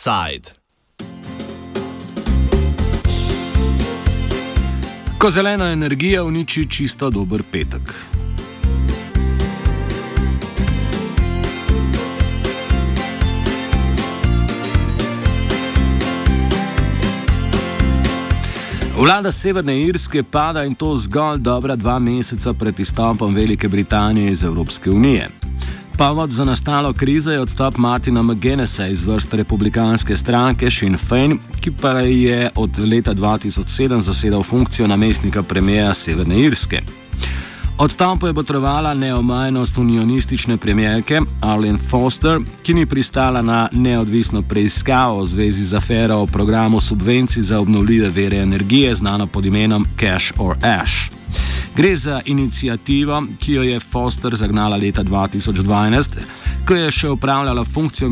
Offside. Ko zelena energija uniči čisto dober petek. Vlada Severne Irske pada in to zgolj dobra dva meseca pred izstopom Velike Britanije iz Evropske unije. Povod za nastalo krizo je odstop Martina McGinnessa iz vrst republikanske stranke Sinn Fein, ki pa je od leta 2007 zasedal funkcijo namestnika premijeja Severne Irske. Odstavpo je potrebovala neomajnost unionistične premijerke Arlene Foster, ki ni pristala na neodvisno preiskavo v zvezi z afero o programu subvencij za obnovljive vere energije, znano pod imenom Cash or Ash. Gre za inicijativo, ki jo je Foster zagnala leta 2012, ko je še upravljala funkcijo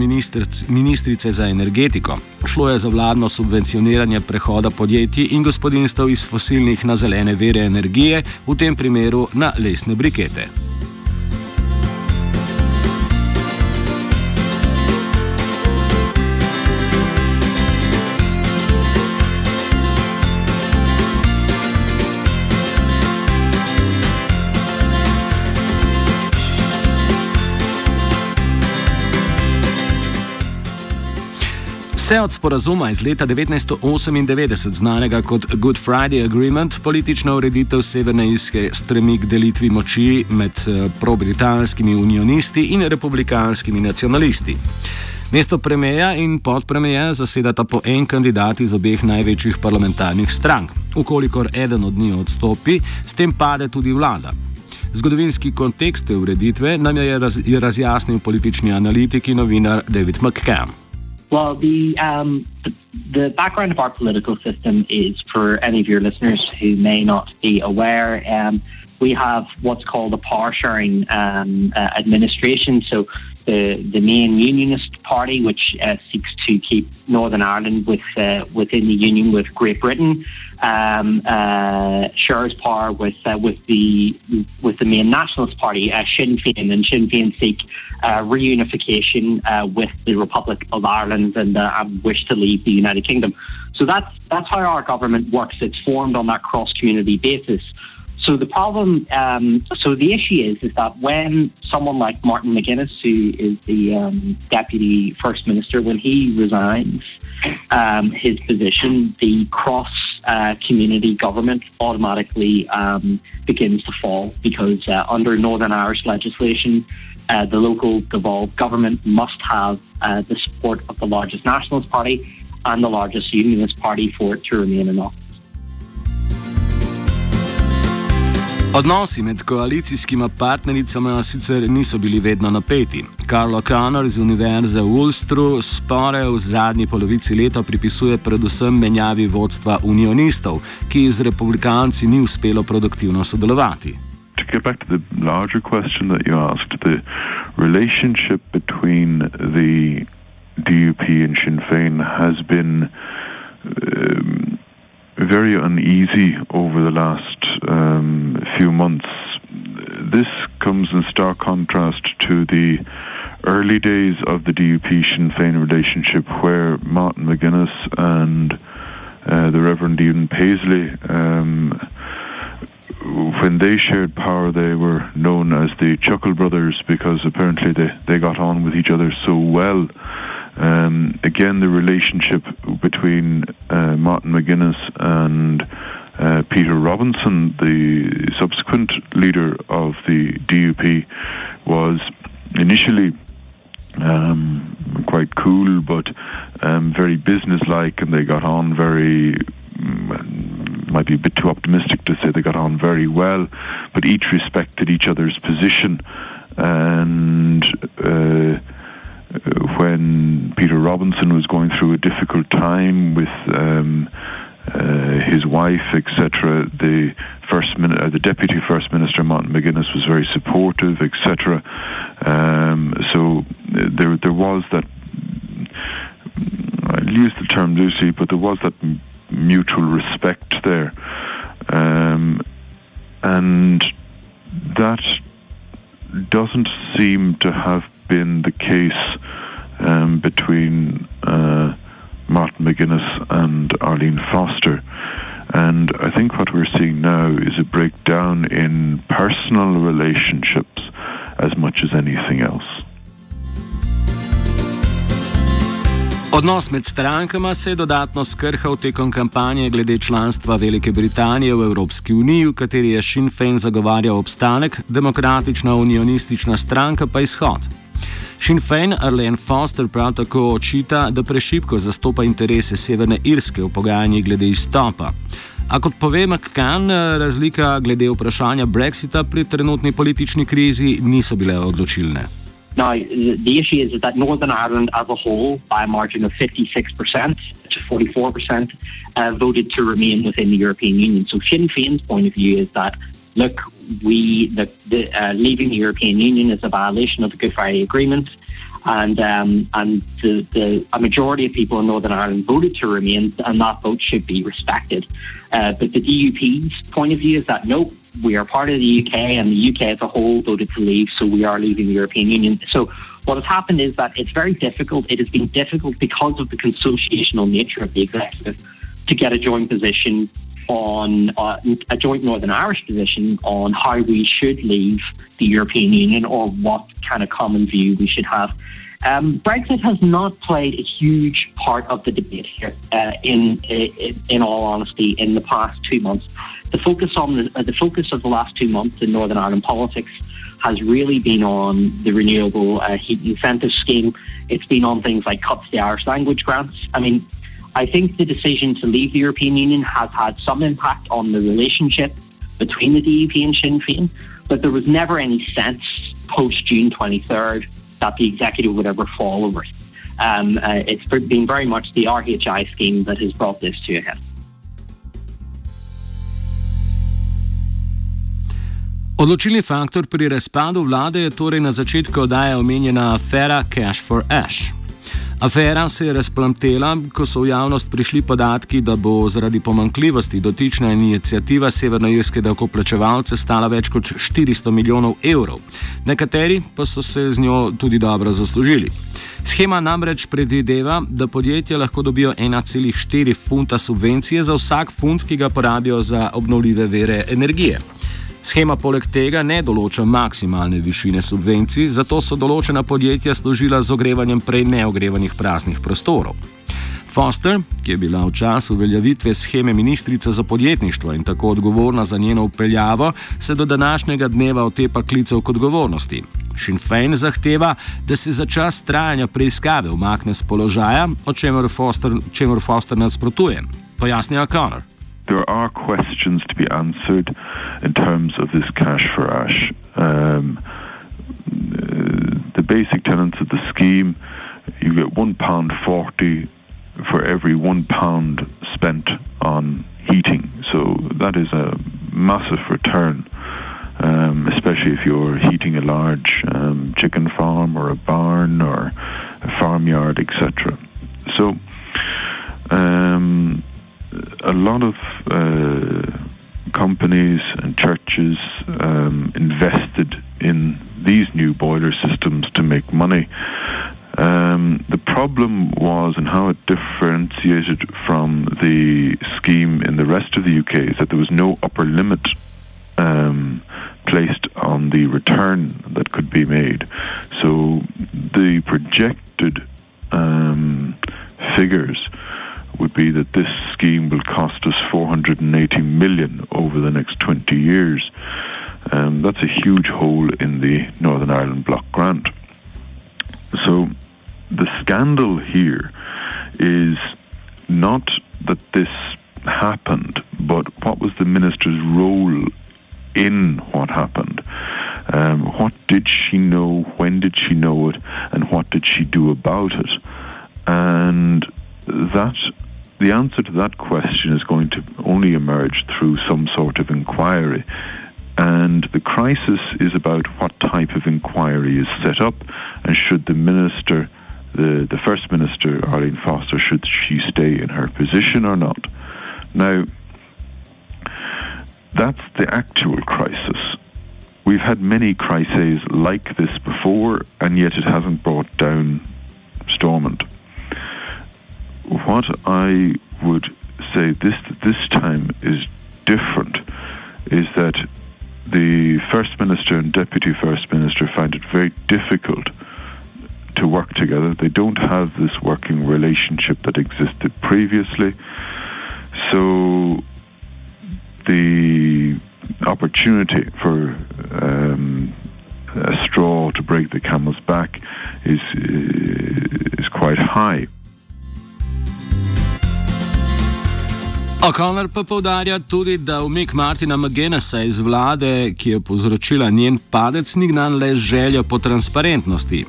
ministrice za energetiko. Šlo je za vladno subvencioniranje prehoda podjetij in gospodinstv iz fosilnih na zelene vere energije, v tem primeru na lesne brikete. Vse od sporazuma iz leta 1998, znanega kot Good Friday Agreement, politična ureditev Severne Irske stremi k delitvi moči med eh, pro-britanskimi unionisti in republikanskimi nacionalisti. Mesto premijeja in podpremijeja zasedata po en kandidat iz obeh največjih parlamentarnih strank. Ukolikor eden od njih odstopi, s tem pade tudi vlada. Zgodovinski kontekst te ureditve nam je, raz, je razjasnil politični analitik in novinar David McCann. Well, the, um, the, background of our political system is for any of your listeners who may not be aware. Um, we have what's called a power sharing um, uh, administration. So the the main Unionist Party, which uh, seeks to keep Northern Ireland with uh, within the Union with Great Britain, um, uh, shares power with uh, with the with the main Nationalist Party, uh, Sinn Féin, and Sinn Féin seek reunification with the Republic of Ireland and, and wish to leave the United Kingdom. So that's that's how our government works. It's formed on that cross community basis. So the problem, um, so the issue is, is that when someone like Martin McGuinness, who is the um, deputy first minister, when he resigns um, his position, the cross uh, community government automatically um, begins to fall because uh, under Northern Irish legislation, uh, the local devolved government must have uh, the support of the largest nationalist party and the largest unionist party for it to remain in office. Odnosi med koalicijskima partnericama sicer niso bili vedno napeti. Karlo Kanor iz Univerze v Ulstru spore v zadnji polovici leta pripisuje predvsem menjavi vodstva unionistov, ki z republikanci ni uspelo produktivno sodelovati. To get back to the larger question that you asked, the relationship between the DUP and Sinn Féin has been um, very uneasy over the last um, few months. This comes in stark contrast to the early days of the DUP Sinn Féin relationship, where Martin McGuinness and uh, the Reverend Ian Paisley, um, when they shared power, they were known as the Chuckle Brothers because apparently they, they got on with each other so well. Um, again, the relationship between uh, Martin McGuinness and uh, Peter Robinson, the subsequent leader of the DUP, was initially um, quite cool, but um, very businesslike, and they got on very. Mm, might be a bit too optimistic to say they got on very well, but each respected each other's position, and. Uh, when Peter Robinson was going through a difficult time with um, uh, his wife, etc., the first min- uh, the deputy first minister Martin McGuinness was very supportive, etc. Um, so uh, there there was that. I'll use the term loosely, but there was that m- mutual respect there, um, and that doesn't seem to have been the case um, between uh, Martin McGuinness and Arlene Foster. And I think what we're seeing now is a breakdown in personal relationships as much as anything else. Odnos med strankama se je dodatno skrhal tekom kampanje glede članstva Velike Britanije v Evropski uniji, v kateri je Sinn Féin zagovarjal obstanek, demokratična unionistična stranka pa izhod. Sinn Féin Arlene Foster prav tako očita, da prešipko zastopa interese Severne Irske v pogajanjih glede izstopa. A kot pove McCann, razlika glede vprašanja Brexita pri trenutni politični krizi niso bile odločilne. Now, the issue is that Northern Ireland as a whole, by a margin of 56% to 44%, uh, voted to remain within the European Union. So Sinn Féin's point of view is that, look, we the, the uh, leaving the European Union is a violation of the Good Friday Agreement and um, and the, the, a majority of people in Northern Ireland voted to remain, and that vote should be respected. Uh, but the DUP's point of view is that no, we are part of the UK, and the UK as a whole voted to leave, so we are leaving the European Union. So what has happened is that it's very difficult. It has been difficult because of the consociational nature of the executive to get a joint position on uh, a joint Northern Irish position on how we should leave the European Union or what kind of common view we should have. Um, Brexit has not played a huge part of the debate here. Uh, in, in, in all honesty, in the past two months, the focus on the, uh, the focus of the last two months in Northern Ireland politics has really been on the renewable uh, heat incentive scheme. It's been on things like cuts to Irish language grants. I mean, I think the decision to leave the European Union has had some impact on the relationship between the DUP and Sinn Féin, but there was never any sense post June 23rd that the executive would ever fall over it. Um, uh, it's been very much the RHI scheme that has brought this to a head. Odločilni faktor pri razpadu vlade je torej na začetku oddaje omenjena afera Cash for Ash. Afera se je razplamtela, ko so v javnost prišli podatki, da bo zaradi pomankljivosti dotična inicijativa severnoirske davkoplačevalce stala več kot 400 milijonov evrov. Nekateri pa so se z njo tudi dobro zaslužili. Schema namreč predvideva, da podjetja lahko dobijo 1,4 funta subvencije za vsak funt, ki ga porabijo za obnovljive vere energije. Schema poleg tega ne določa maksimalne višine subvencij, zato so določena podjetja služila z ogrevanjem prej neogrevanih praznih prostorov. Foster, ki je bila v času uveljavitve scheme ministrica za podjetništvo in tako odgovorna za njeno upeljavo, se do današnjega dneva otepa klicev k odgovornosti. Sinn Féin zahteva, da se za čas trajanja preiskave umakne z položaja, o čemer Foster, Foster nasprotuje. Pojasnja Connor. There are questions to be answered. In terms of this cash for ash. Um, uh, the basic tenets of the scheme, you get one pound forty for every one pound spent on heating. So that is a massive return, um, especially if you're heating a large um, chicken farm or a barn or a farmyard, etc. So um, a lot of uh, companies and churches um, invested in these new boiler systems to make money. Um, the problem was, and how it differentiated from the scheme in the rest of the UK, is that there was no upper limit um, placed on the return that could be made. So the projected um, figures would be that this scheme will cost us 480 million over the next 20 years. Um, that's a huge hole in the Northern Ireland Block grant. So the scandal here is not that this happened, but what was the minister's role in what happened? Um, what did she know? When did she know it? And what did she do about it? And that the answer to that question is going to only emerge through some sort of inquiry. And the crisis is about what type of inquiry is set up, and should the minister, the, the First Minister, Arlene Foster, should she stay in her position or not? Now, that's the actual crisis. We've had many crises like this before, and yet it hasn't brought down Stormont. What I would say this this time is different is that the First Minister and Deputy First Minister find it very difficult to work together. They don't have this working relationship that existed previously. So the opportunity for um, a straw to break the camel's back is is quite high. O'Connor pa povdarja tudi, da umik Martina McGinnessa iz vlade, ki je povzročila njen padec, ni gnan le željo po transparentnosti.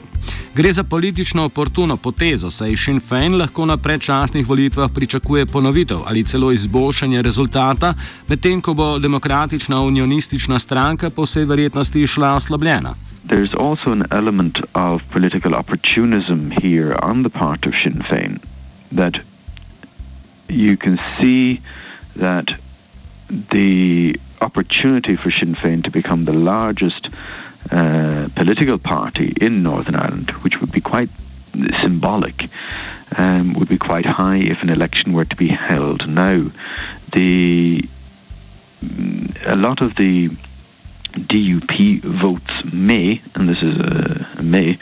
Gre za politično oportuno potezo, saj Sinn Fein lahko na predčasnih volitvah pričakuje ponovitev ali celo izboljšanje rezultata, medtem ko bo demokratična unionistična stranka po vsej verjetnosti šla oslabljena. There's also an element of political opportunism here on the part of Sinn Fein that you can see that the opportunity for Sinn Fein to become the largest Uh, political party in Northern Ireland, which would be quite symbolic, um, would be quite high if an election were to be held. Now, the a lot of the DUP votes may, and this is a, may,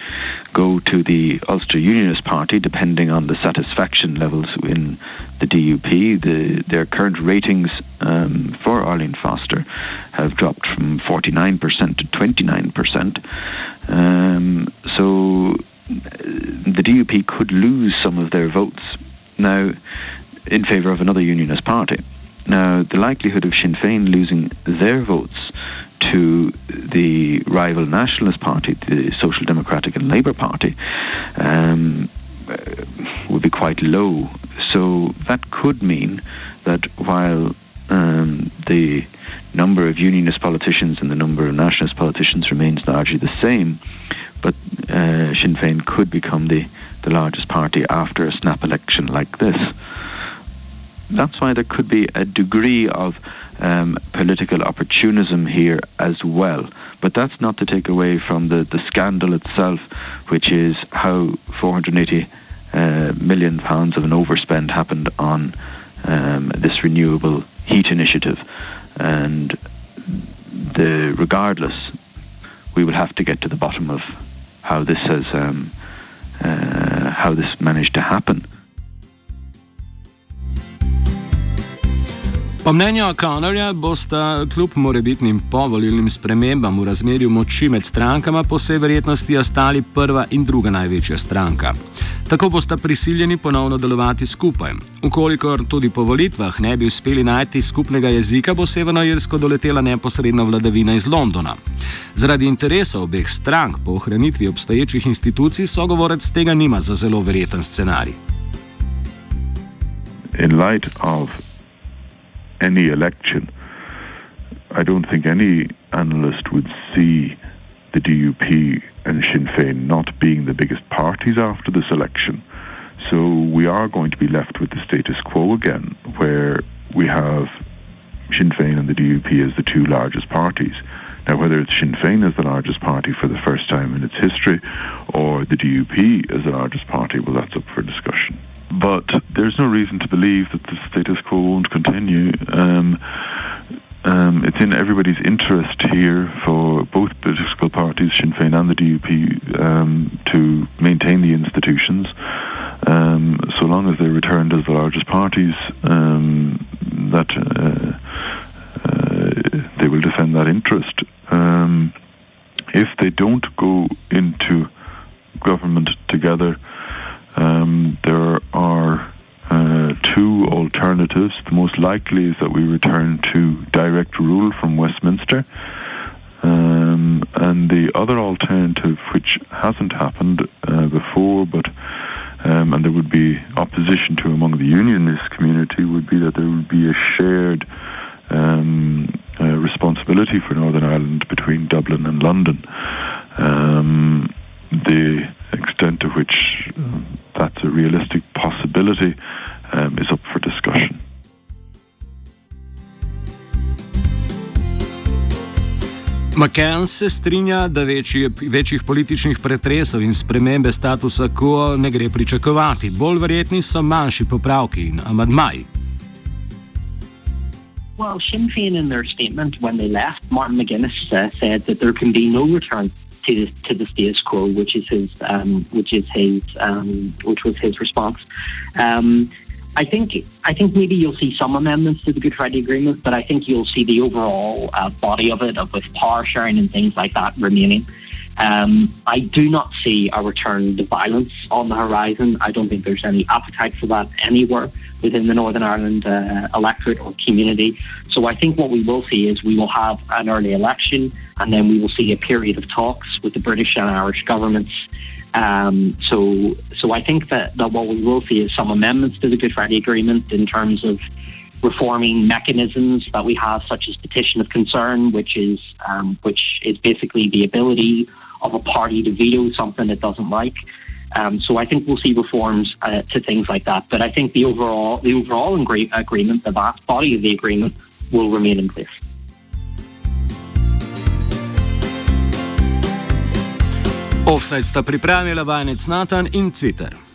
go to the Ulster Unionist Party, depending on the satisfaction levels in the DUP. The, their current ratings um, for Arlene Foster have dropped from 49% to 29%. Um, so the DUP could lose some of their votes now in favour of another unionist party. Now, the likelihood of Sinn Féin losing their votes to the rival Nationalist Party, the Social Democratic and Labour Party, um, uh, would be quite low. So that could mean that while um, the number of unionist politicians and the number of nationalist politicians remains largely the same, but uh, Sinn Féin could become the, the largest party after a snap election like this. That's why there could be a degree of um, political opportunism here as well. But that's not to take away from the, the scandal itself, which is how 480 uh, million pounds of an overspend happened on um, this renewable heat initiative. And the regardless, we will have to get to the bottom of how this has um, uh, how this managed to happen. Po mnenju O'Connorja bosta kljub morebitnim povolilnim spremembam v razmerju moči med strankama po vsej verjetnosti ostali prva in druga največja stranka. Tako bosta prisiljeni ponovno delovati skupaj. Ukolikor tudi po volitvah ne bi uspeli najti skupnega jezika, bo Severno Irsko doletela neposredna vladavina iz Londona. Zaradi interesa obeh strank po ohranitvi obstoječih institucij, sogovorec tega nima za zelo verjeten scenarij. In light of any election, I don't think any analyst would see the DUP and Sinn Féin not being the biggest parties after this election. So we are going to be left with the status quo again, where we have Sinn Féin and the DUP as the two largest parties. Now, whether it's Sinn Féin as the largest party for the first time in its history, or the DUP as the largest party, well, that's up for discussion but there's no reason to believe that the status quo won't continue. Um, um, it's in everybody's interest here for both political parties, Sinn Féin and the DUP, um, to maintain the institutions. Um, so long as they're returned as the largest parties, um, that uh, uh, they will defend that interest. Um, if they don't go into likely is that we return to direct rule from Westminster. Um, and the other alternative, which hasn't happened uh, before, but um, and there would be opposition to among the unionist community, would be that there would be a shared um, uh, responsibility for Northern Ireland between Dublin and London. Um, the extent to which um, that's a realistic possibility um, is up for discussion. McCann se strinja, da večji, večjih političnih pretresov in spremembe statusa quo ne gre pričakovati. Bolj verjetni so manjši popravki in amadmaji. Well, Sinn Féin in their statement when they left, Martin McGuinness uh, said that there can be no return to the, to the status quo, which is his, um, which is his, um, which was his response. Um, I think I think maybe you'll see some amendments to the Good Friday Agreement, but I think you'll see the overall uh, body of it, of with power sharing and things like that, remaining. Um, I do not see a return to violence on the horizon. I don't think there's any appetite for that anywhere within the Northern Ireland uh, electorate or community. So I think what we will see is we will have an early election, and then we will see a period of talks with the British and Irish governments um, so, so I think that, that what we will see is some amendments to the Good Friday Agreement in terms of reforming mechanisms that we have, such as petition of concern, which is um, which is basically the ability of a party to veto something it doesn't like. Um, so I think we'll see reforms uh, to things like that. But I think the overall the overall agreement, the vast body of the agreement, will remain in place. Offside sta pripravila vajenec Natan in Twitter.